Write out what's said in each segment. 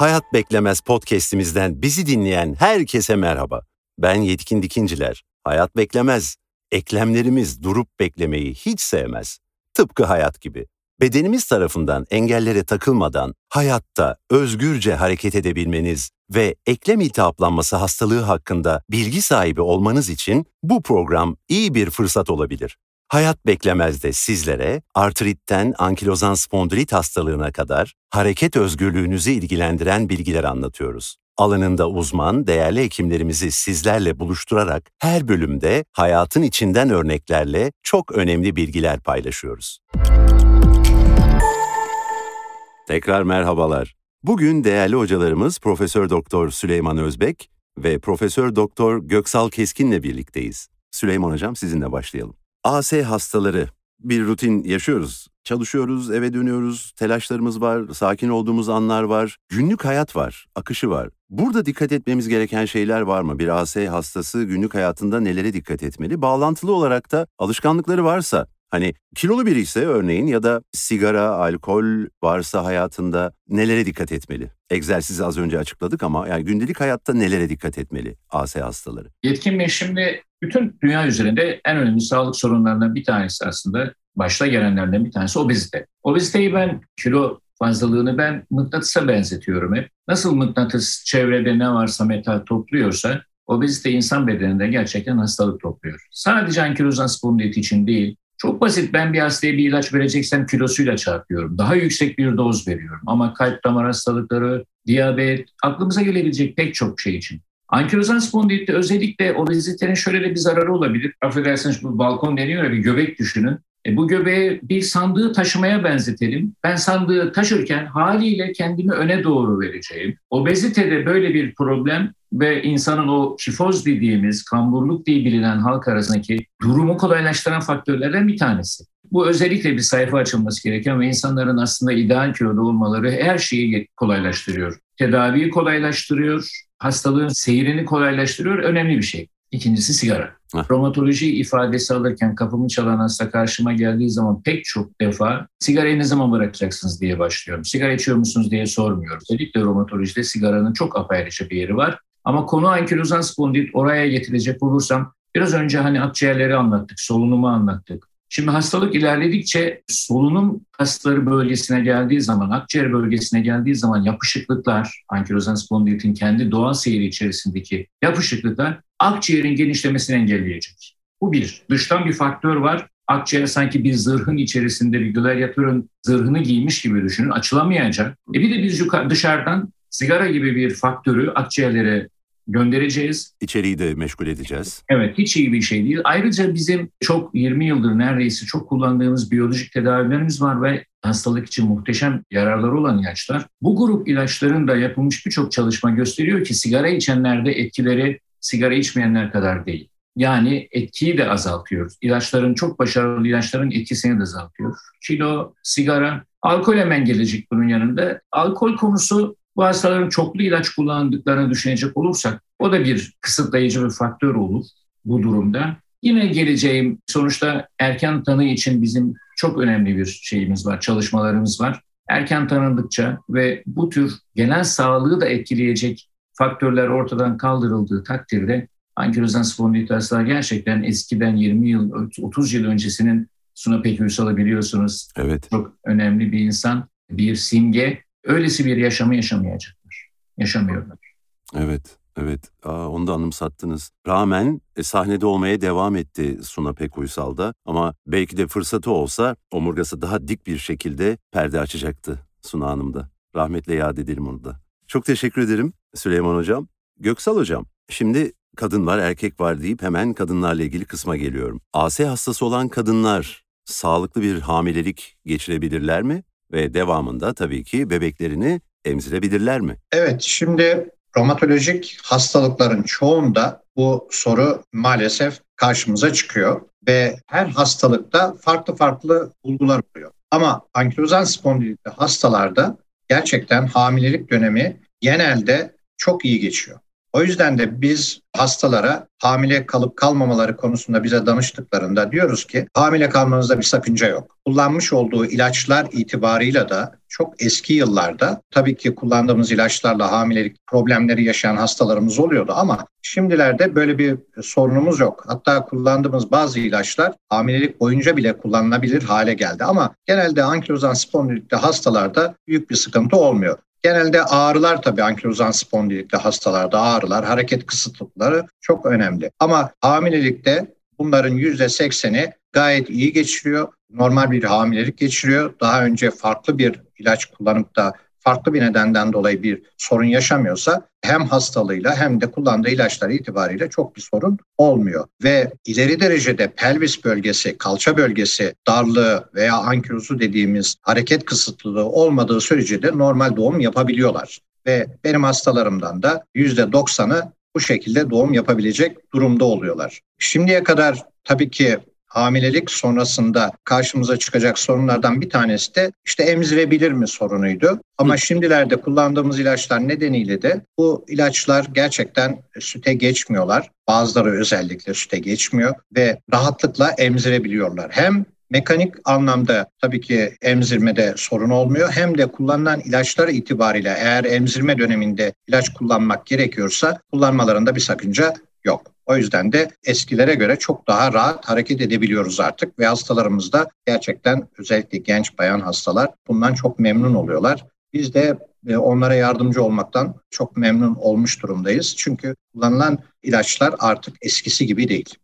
Hayat Beklemez podcast'imizden bizi dinleyen herkese merhaba. Ben Yetkin Dikinciler. Hayat beklemez. Eklemlerimiz durup beklemeyi hiç sevmez. Tıpkı hayat gibi. Bedenimiz tarafından engellere takılmadan hayatta özgürce hareket edebilmeniz ve eklem iltihaplanması hastalığı hakkında bilgi sahibi olmanız için bu program iyi bir fırsat olabilir. Hayat beklemez de sizlere artritten ankilozan spondilit hastalığına kadar hareket özgürlüğünüzü ilgilendiren bilgiler anlatıyoruz. Alanında uzman, değerli hekimlerimizi sizlerle buluşturarak her bölümde hayatın içinden örneklerle çok önemli bilgiler paylaşıyoruz. Tekrar merhabalar. Bugün değerli hocalarımız Profesör Doktor Süleyman Özbek ve Profesör Doktor Göksal Keskin'le birlikteyiz. Süleyman hocam sizinle başlayalım. AS hastaları bir rutin yaşıyoruz. Çalışıyoruz, eve dönüyoruz, telaşlarımız var, sakin olduğumuz anlar var, günlük hayat var, akışı var. Burada dikkat etmemiz gereken şeyler var mı? Bir AS hastası günlük hayatında nelere dikkat etmeli? Bağlantılı olarak da alışkanlıkları varsa Hani kilolu biri ise örneğin ya da sigara, alkol varsa hayatında nelere dikkat etmeli? Egzersizi az önce açıkladık ama yani gündelik hayatta nelere dikkat etmeli AS hastaları? Yetkin Bey şimdi bütün dünya üzerinde en önemli sağlık sorunlarından bir tanesi aslında başta gelenlerden bir tanesi obezite. Obeziteyi ben kilo fazlalığını ben mıknatısa benzetiyorum hep. Nasıl mıknatıs çevrede ne varsa metal topluyorsa obezite insan bedeninde gerçekten hastalık topluyor. Sadece ankilozan spondilit için değil, çok basit ben bir hastaya bir ilaç vereceksem kilosuyla çarpıyorum. Daha yüksek bir doz veriyorum. Ama kalp damar hastalıkları, diyabet, aklımıza gelebilecek pek çok şey için. Ankilozan spondilitte özellikle obezitenin şöyle bir zararı olabilir. Affedersiniz bu balkon deniyor ya bir göbek düşünün. E, bu göbeği bir sandığı taşımaya benzetelim. Ben sandığı taşırken haliyle kendimi öne doğru vereceğim. Obezitede böyle bir problem ve insanın o kifoz dediğimiz kamburluk diye bilinen halk arasındaki durumu kolaylaştıran faktörlerden bir tanesi. Bu özellikle bir sayfa açılması gereken ve insanların aslında ideal kiloda olmaları her şeyi kolaylaştırıyor. Tedaviyi kolaylaştırıyor, hastalığın seyrini kolaylaştırıyor. Önemli bir şey. İkincisi sigara. Heh. Romatoloji ifadesi alırken kapımı çalan hasta karşıma geldiği zaman pek çok defa sigarayı ne zaman bırakacaksınız diye başlıyorum. Sigara içiyor musunuz diye sormuyorum. Özellikle romatolojide sigaranın çok apayrıca bir yeri var. Ama konu ankilozan spondilit oraya getirecek olursam biraz önce hani akciğerleri anlattık, solunumu anlattık. Şimdi hastalık ilerledikçe solunum kasları bölgesine geldiği zaman, akciğer bölgesine geldiği zaman yapışıklıklar, ankilozan spondilitin kendi doğal seyri içerisindeki yapışıklıklar akciğerin genişlemesini engelleyecek. Bu bir. Dıştan bir faktör var. Akciğer sanki bir zırhın içerisinde bir gladyatörün zırhını giymiş gibi düşünün. Açılamayacak. E bir de biz dışarıdan sigara gibi bir faktörü akciğerlere göndereceğiz. İçeriği de meşgul edeceğiz. Evet hiç iyi bir şey değil. Ayrıca bizim çok 20 yıldır neredeyse çok kullandığımız biyolojik tedavilerimiz var ve hastalık için muhteşem yararları olan ilaçlar. Bu grup ilaçların da yapılmış birçok çalışma gösteriyor ki sigara içenlerde etkileri sigara içmeyenler kadar değil. Yani etkiyi de azaltıyor. İlaçların çok başarılı ilaçların etkisini de azaltıyor. Kilo, sigara, alkol hemen gelecek bunun yanında. Alkol konusu bu hastaların çoklu ilaç kullandıklarını düşünecek olursak o da bir kısıtlayıcı bir faktör olur bu durumda. Yine geleceğim sonuçta erken tanı için bizim çok önemli bir şeyimiz var, çalışmalarımız var. Erken tanındıkça ve bu tür genel sağlığı da etkileyecek faktörler ortadan kaldırıldığı takdirde ankilozan spondilit hastalar gerçekten eskiden 20 yıl, 30 yıl öncesinin Suna Pek Ünsal'ı biliyorsunuz. Evet. Çok önemli bir insan, bir simge. Öylesi bir yaşamı yaşamayacaklar. Yaşamıyorlar. Evet. Evet, Aa, onu da anımsattınız. Rağmen e, sahnede olmaya devam etti Suna Pek Uysal'da ama belki de fırsatı olsa omurgası daha dik bir şekilde perde açacaktı Suna Hanım'da. Rahmetle yad edelim onu da. Çok teşekkür ederim Süleyman Hocam. Göksal Hocam, şimdi kadın var erkek var deyip hemen kadınlarla ilgili kısma geliyorum. AS hastası olan kadınlar sağlıklı bir hamilelik geçirebilirler mi? Ve devamında tabii ki bebeklerini emzirebilirler mi? Evet, şimdi romatolojik hastalıkların çoğunda bu soru maalesef karşımıza çıkıyor ve her hastalıkta farklı farklı bulgular oluyor. Ama ankilozan spondilitli hastalarda gerçekten hamilelik dönemi genelde çok iyi geçiyor. O yüzden de biz hastalara hamile kalıp kalmamaları konusunda bize danıştıklarında diyoruz ki hamile kalmanızda bir sakınca yok. Kullanmış olduğu ilaçlar itibarıyla da çok eski yıllarda tabii ki kullandığımız ilaçlarla hamilelik problemleri yaşayan hastalarımız oluyordu ama şimdilerde böyle bir sorunumuz yok. Hatta kullandığımız bazı ilaçlar hamilelik boyunca bile kullanılabilir hale geldi ama genelde ankilozan spondilikte hastalarda büyük bir sıkıntı olmuyor. Genelde ağrılar tabii ankilozan spondilikte hastalarda ağrılar, hareket kısıtlıkları çok önemli. Ama hamilelikte bunların %80'i gayet iyi geçiriyor. Normal bir hamilelik geçiriyor. Daha önce farklı bir ilaç kullanıp da farklı bir nedenden dolayı bir sorun yaşamıyorsa hem hastalığıyla hem de kullandığı ilaçlar itibariyle çok bir sorun olmuyor. Ve ileri derecede pelvis bölgesi, kalça bölgesi darlığı veya ankilozu dediğimiz hareket kısıtlılığı olmadığı sürece de normal doğum yapabiliyorlar. Ve benim hastalarımdan da %90'ı bu şekilde doğum yapabilecek durumda oluyorlar. Şimdiye kadar tabii ki hamilelik sonrasında karşımıza çıkacak sorunlardan bir tanesi de işte emzirebilir mi sorunuydu. Ama şimdilerde kullandığımız ilaçlar nedeniyle de bu ilaçlar gerçekten süte geçmiyorlar. Bazıları özellikle süte geçmiyor ve rahatlıkla emzirebiliyorlar. Hem mekanik anlamda tabii ki emzirmede sorun olmuyor. Hem de kullanılan ilaçlar itibariyle eğer emzirme döneminde ilaç kullanmak gerekiyorsa kullanmalarında bir sakınca yok. O yüzden de eskilere göre çok daha rahat hareket edebiliyoruz artık ve hastalarımız da gerçekten özellikle genç bayan hastalar bundan çok memnun oluyorlar. Biz de e, onlara yardımcı olmaktan çok memnun olmuş durumdayız. Çünkü kullanılan ilaçlar artık eskisi gibi değil.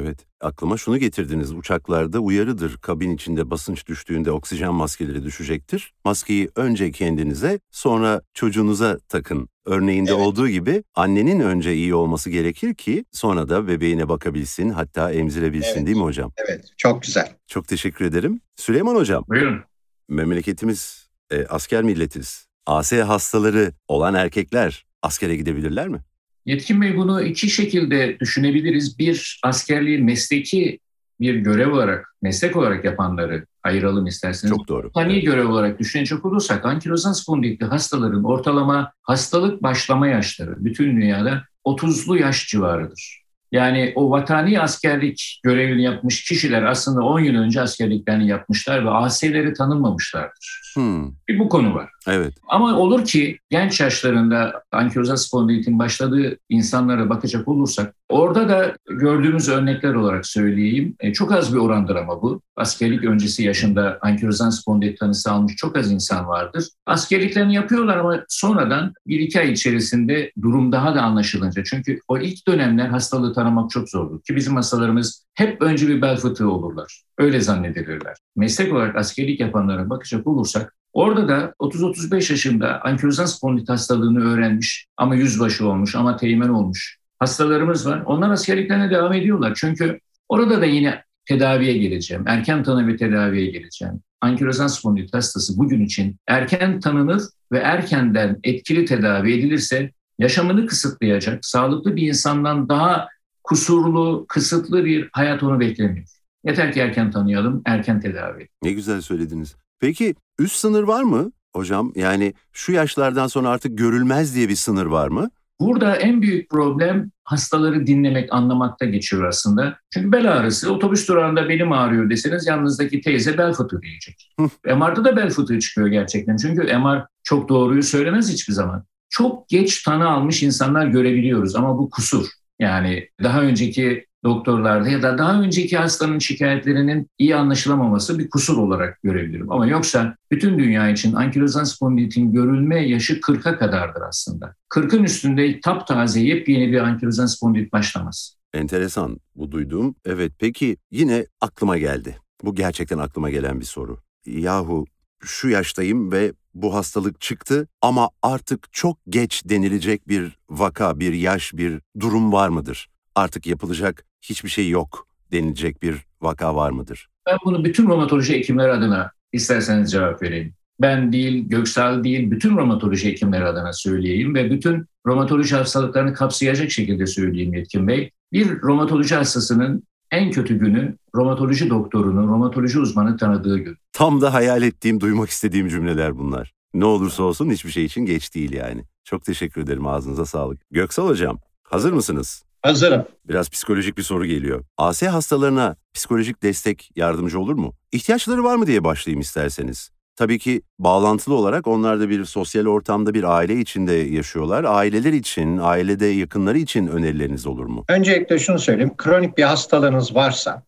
Evet, aklıma şunu getirdiniz. Uçaklarda uyarıdır. Kabin içinde basınç düştüğünde oksijen maskeleri düşecektir. Maskeyi önce kendinize, sonra çocuğunuza takın. Örneğinde evet. olduğu gibi annenin önce iyi olması gerekir ki sonra da bebeğine bakabilsin, hatta emzirebilsin evet. değil mi hocam? Evet, çok güzel. Çok teşekkür ederim. Süleyman hocam. Buyurun. Memleketimiz e, asker milletiz. AS hastaları olan erkekler askere gidebilirler mi? Yetkin Bey bunu iki şekilde düşünebiliriz. Bir, askerliği mesleki bir görev olarak, meslek olarak yapanları ayıralım isterseniz. Çok doğru. Hani görev olarak düşünecek olursak ankilozan spondilitli hastaların ortalama hastalık başlama yaşları bütün dünyada 30'lu yaş civarıdır. Yani o vatani askerlik görevini yapmış kişiler aslında 10 yıl önce askerliklerini yapmışlar ve AS'leri tanınmamışlardır. Hmm. Bir bu konu var. Evet. Ama olur ki genç yaşlarında ankilozal spondilitin başladığı insanlara bakacak olursak orada da gördüğümüz örnekler olarak söyleyeyim. E, çok az bir orandır ama bu. Askerlik öncesi yaşında ankilozal spondilit tanısı almış çok az insan vardır. Askerliklerini yapıyorlar ama sonradan bir iki ay içerisinde durum daha da anlaşılınca. Çünkü o ilk dönemler hastalığı tanımak çok zordur. Ki bizim hastalarımız hep önce bir bel fıtığı olurlar. Öyle zannedilirler. Meslek olarak askerlik yapanlara bakacak olursak Orada da 30-35 yaşında ankilozan spondilit hastalığını öğrenmiş ama yüzbaşı olmuş ama teğmen olmuş hastalarımız var. Onlar askerliklerine devam ediyorlar. Çünkü orada da yine tedaviye geleceğim. Erken tanı ve tedaviye geleceğim. Ankilozan spondilit hastası bugün için erken tanınır ve erkenden etkili tedavi edilirse yaşamını kısıtlayacak, sağlıklı bir insandan daha kusurlu, kısıtlı bir hayat onu beklemiyor. Yeter ki erken tanıyalım, erken tedavi. Ne güzel söylediniz. Peki üst sınır var mı hocam? Yani şu yaşlardan sonra artık görülmez diye bir sınır var mı? Burada en büyük problem hastaları dinlemek, anlamakta geçiyor aslında. Çünkü bel ağrısı, otobüs durağında belim ağrıyor deseniz yanınızdaki teyze bel fıtığı diyecek. MR'da da bel fıtığı çıkıyor gerçekten. Çünkü MR çok doğruyu söylemez hiçbir zaman. Çok geç tanı almış insanlar görebiliyoruz ama bu kusur. Yani daha önceki doktorlarda ya da daha önceki hastanın şikayetlerinin iyi anlaşılamaması bir kusur olarak görebilirim. Ama yoksa bütün dünya için ankilozan spondilitin görülme yaşı 40'a kadardır aslında. 40'ın üstünde taptaze yepyeni bir ankilozan spondilit başlamaz. Enteresan bu duyduğum. Evet peki yine aklıma geldi. Bu gerçekten aklıma gelen bir soru. Yahu şu yaştayım ve bu hastalık çıktı ama artık çok geç denilecek bir vaka, bir yaş, bir durum var mıdır? Artık yapılacak hiçbir şey yok denilecek bir vaka var mıdır? Ben bunu bütün romatoloji hekimleri adına isterseniz cevap vereyim. Ben değil, Göksal değil, bütün romatoloji hekimleri adına söyleyeyim ve bütün romatoloji hastalıklarını kapsayacak şekilde söyleyeyim Yetkin Bey. Bir romatoloji hastasının en kötü günü romatoloji doktorunun, romatoloji uzmanı tanıdığı gün. Tam da hayal ettiğim, duymak istediğim cümleler bunlar. Ne olursa olsun hiçbir şey için geç değil yani. Çok teşekkür ederim ağzınıza sağlık. Göksal Hocam hazır mısınız? Hazırım. Biraz psikolojik bir soru geliyor. AS hastalarına psikolojik destek yardımcı olur mu? İhtiyaçları var mı diye başlayayım isterseniz. Tabii ki bağlantılı olarak onlar da bir sosyal ortamda bir aile içinde yaşıyorlar. Aileler için, ailede yakınları için önerileriniz olur mu? Öncelikle şunu söyleyeyim. Kronik bir hastalığınız varsa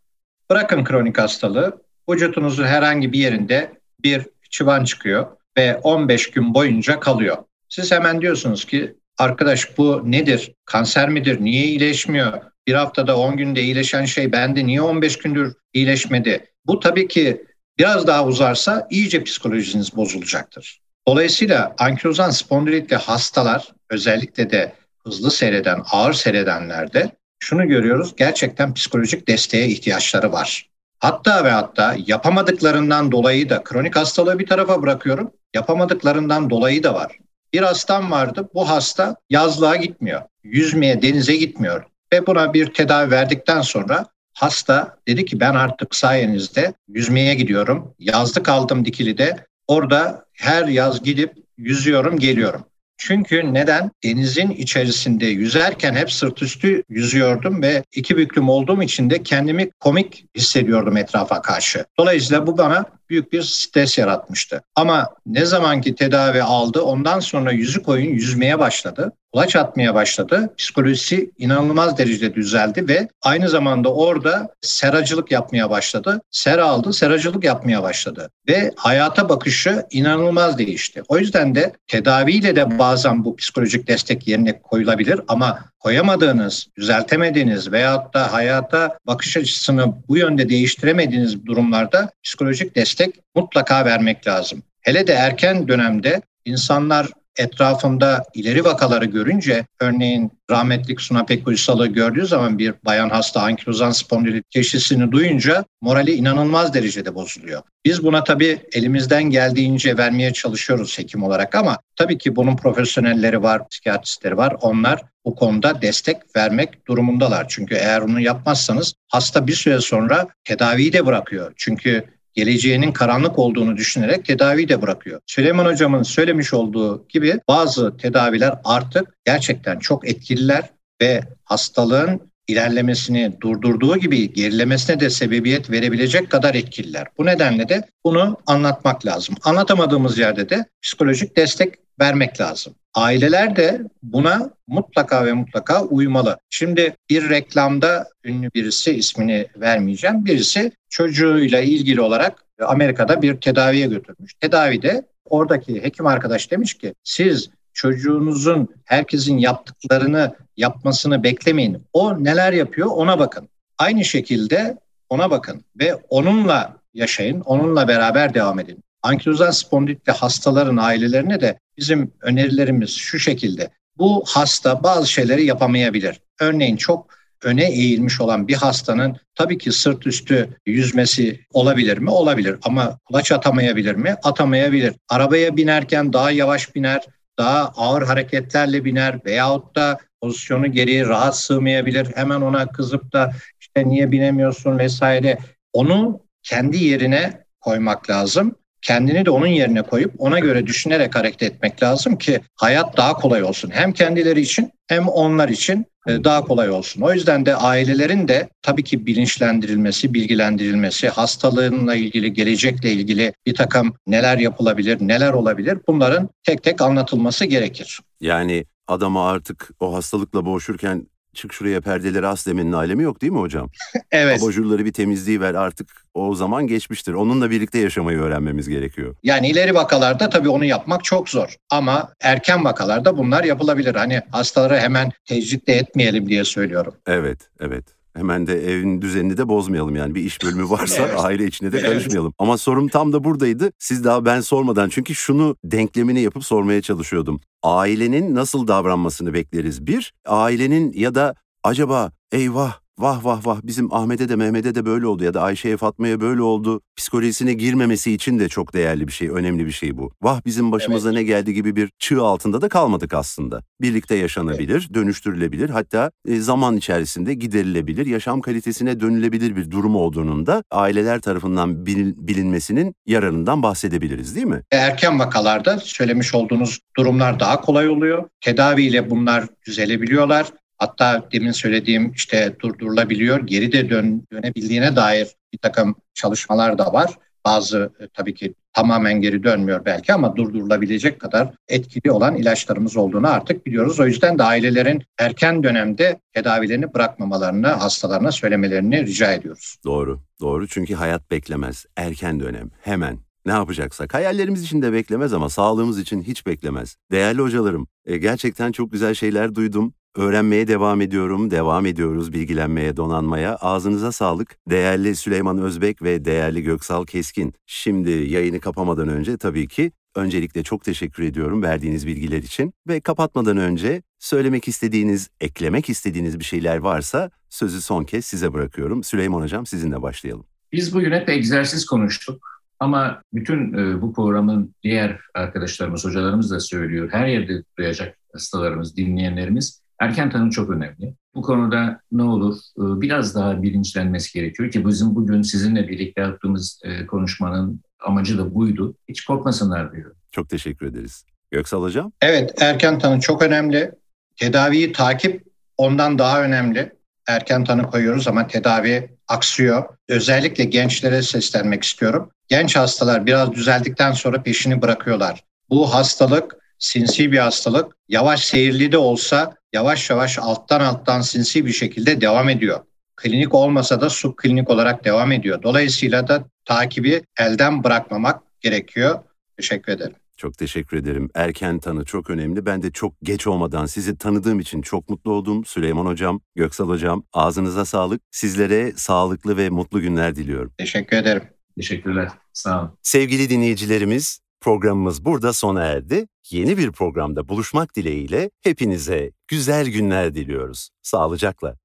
bırakın kronik hastalığı. Vücudunuzun herhangi bir yerinde bir çıvan çıkıyor ve 15 gün boyunca kalıyor. Siz hemen diyorsunuz ki arkadaş bu nedir? Kanser midir? Niye iyileşmiyor? Bir haftada 10 günde iyileşen şey bende niye 15 gündür iyileşmedi? Bu tabii ki biraz daha uzarsa iyice psikolojiniz bozulacaktır. Dolayısıyla ankilozan spondilitli hastalar özellikle de hızlı seyreden, ağır seyredenlerde şunu görüyoruz. Gerçekten psikolojik desteğe ihtiyaçları var. Hatta ve hatta yapamadıklarından dolayı da kronik hastalığı bir tarafa bırakıyorum. Yapamadıklarından dolayı da var. Bir hastam vardı. Bu hasta yazlığa gitmiyor. Yüzmeye, denize gitmiyor. Ve buna bir tedavi verdikten sonra hasta dedi ki ben artık sayenizde yüzmeye gidiyorum. Yazlık aldım Dikili'de. Orada her yaz gidip yüzüyorum, geliyorum. Çünkü neden? Denizin içerisinde yüzerken hep sırt üstü yüzüyordum ve iki büklüm olduğum için de kendimi komik hissediyordum etrafa karşı. Dolayısıyla bu bana büyük bir stres yaratmıştı. Ama ne zamanki tedavi aldı ondan sonra yüzü koyun yüzmeye başladı. Kulaç atmaya başladı. Psikolojisi inanılmaz derecede düzeldi ve aynı zamanda orada seracılık yapmaya başladı. Sera aldı, seracılık yapmaya başladı. Ve hayata bakışı inanılmaz değişti. O yüzden de tedaviyle de bazen bu psikolojik destek yerine koyulabilir ama koyamadığınız, düzeltemediğiniz veyahut da hayata bakış açısını bu yönde değiştiremediğiniz durumlarda psikolojik destek mutlaka vermek lazım. Hele de erken dönemde insanlar etrafında ileri vakaları görünce örneğin rahmetlik Suna Pek Uysal'ı gördüğü zaman bir bayan hasta ankilozan spondilit teşhisini duyunca morali inanılmaz derecede bozuluyor. Biz buna tabii elimizden geldiğince vermeye çalışıyoruz hekim olarak ama tabii ki bunun profesyonelleri var, psikiyatristleri var. Onlar bu konuda destek vermek durumundalar. Çünkü eğer onu yapmazsanız hasta bir süre sonra tedaviyi de bırakıyor. Çünkü geleceğinin karanlık olduğunu düşünerek tedavi de bırakıyor. Süleyman Hocam'ın söylemiş olduğu gibi bazı tedaviler artık gerçekten çok etkililer ve hastalığın ilerlemesini durdurduğu gibi gerilemesine de sebebiyet verebilecek kadar etkililer. Bu nedenle de bunu anlatmak lazım. Anlatamadığımız yerde de psikolojik destek vermek lazım. Aileler de buna mutlaka ve mutlaka uymalı. Şimdi bir reklamda ünlü birisi ismini vermeyeceğim. Birisi çocuğuyla ilgili olarak Amerika'da bir tedaviye götürmüş. Tedavide oradaki hekim arkadaş demiş ki siz çocuğunuzun herkesin yaptıklarını yapmasını beklemeyin. O neler yapıyor ona bakın. Aynı şekilde ona bakın ve onunla yaşayın, onunla beraber devam edin. Ankilozan spondilitli hastaların ailelerine de bizim önerilerimiz şu şekilde. Bu hasta bazı şeyleri yapamayabilir. Örneğin çok öne eğilmiş olan bir hastanın tabii ki sırt üstü yüzmesi olabilir mi? Olabilir ama kulaç atamayabilir mi? Atamayabilir. Arabaya binerken daha yavaş biner, daha ağır hareketlerle biner veyahut da pozisyonu geriye rahat sığmayabilir. Hemen ona kızıp da işte niye binemiyorsun vesaire. Onu kendi yerine koymak lazım kendini de onun yerine koyup ona göre düşünerek hareket etmek lazım ki hayat daha kolay olsun. Hem kendileri için hem onlar için e, daha kolay olsun. O yüzden de ailelerin de tabii ki bilinçlendirilmesi, bilgilendirilmesi, hastalığınla ilgili, gelecekle ilgili bir takım neler yapılabilir, neler olabilir bunların tek tek anlatılması gerekir. Yani adama artık o hastalıkla boğuşurken çık şuraya perdeleri as demenin alemi yok değil mi hocam? evet. Abajurları bir temizliği ver artık o zaman geçmiştir. Onunla birlikte yaşamayı öğrenmemiz gerekiyor. Yani ileri vakalarda tabii onu yapmak çok zor. Ama erken vakalarda bunlar yapılabilir. Hani hastaları hemen tecrit de etmeyelim diye söylüyorum. Evet, evet. Hemen de evin düzenini de bozmayalım yani bir iş bölümü varsa evet. aile içine de karışmayalım. Evet. Ama sorum tam da buradaydı. Siz daha ben sormadan çünkü şunu denklemini yapıp sormaya çalışıyordum. Ailenin nasıl davranmasını bekleriz? Bir, ailenin ya da acaba eyvah vah vah vah bizim Ahmet'e de Mehmet'e de böyle oldu ya da Ayşe'ye Fatma'ya böyle oldu psikolojisine girmemesi için de çok değerli bir şey, önemli bir şey bu. Vah bizim başımıza evet. ne geldi gibi bir çığ altında da kalmadık aslında. Birlikte yaşanabilir, evet. dönüştürülebilir hatta e, zaman içerisinde giderilebilir, yaşam kalitesine dönülebilir bir durum olduğunun da aileler tarafından bilinmesinin yararından bahsedebiliriz değil mi? Erken vakalarda söylemiş olduğunuz durumlar daha kolay oluyor. Tedaviyle bunlar düzelebiliyorlar. Hatta demin söylediğim işte durdurulabiliyor, geri de dön, dönebildiğine dair bir takım çalışmalar da var. Bazı e, tabii ki tamamen geri dönmüyor belki ama durdurulabilecek kadar etkili olan ilaçlarımız olduğunu artık biliyoruz. O yüzden de ailelerin erken dönemde tedavilerini bırakmamalarını hastalarına söylemelerini rica ediyoruz. Doğru, doğru çünkü hayat beklemez. Erken dönem, hemen ne yapacaksak. Hayallerimiz için de beklemez ama sağlığımız için hiç beklemez. Değerli hocalarım, e, gerçekten çok güzel şeyler duydum. Öğrenmeye devam ediyorum, devam ediyoruz bilgilenmeye, donanmaya. Ağzınıza sağlık. Değerli Süleyman Özbek ve değerli Göksal Keskin. Şimdi yayını kapamadan önce tabii ki öncelikle çok teşekkür ediyorum verdiğiniz bilgiler için. Ve kapatmadan önce söylemek istediğiniz, eklemek istediğiniz bir şeyler varsa sözü son kez size bırakıyorum. Süleyman Hocam sizinle başlayalım. Biz bugün hep egzersiz konuştuk. Ama bütün e, bu programın diğer arkadaşlarımız, hocalarımız da söylüyor. Her yerde duyacak hastalarımız, dinleyenlerimiz erken tanı çok önemli. Bu konuda ne olur e, biraz daha bilinçlenmesi gerekiyor ki bizim bugün sizinle birlikte yaptığımız e, konuşmanın amacı da buydu. Hiç korkmasınlar diyor. Çok teşekkür ederiz. Göksal Hocam? Evet erken tanı çok önemli. Tedaviyi takip ondan daha önemli. Erken tanı koyuyoruz ama tedavi aksıyor. Özellikle gençlere seslenmek istiyorum. Genç hastalar biraz düzeldikten sonra peşini bırakıyorlar. Bu hastalık sinsi bir hastalık. Yavaş seyirli de olsa yavaş yavaş alttan alttan sinsi bir şekilde devam ediyor. Klinik olmasa da subklinik olarak devam ediyor. Dolayısıyla da takibi elden bırakmamak gerekiyor. Teşekkür ederim. Çok teşekkür ederim. Erken tanı çok önemli. Ben de çok geç olmadan sizi tanıdığım için çok mutlu oldum. Süleyman Hocam, Göksal Hocam ağzınıza sağlık. Sizlere sağlıklı ve mutlu günler diliyorum. Teşekkür ederim. Teşekkürler. Sağ olun. Sevgili dinleyicilerimiz, programımız burada sona erdi. Yeni bir programda buluşmak dileğiyle hepinize güzel günler diliyoruz. Sağlıcakla.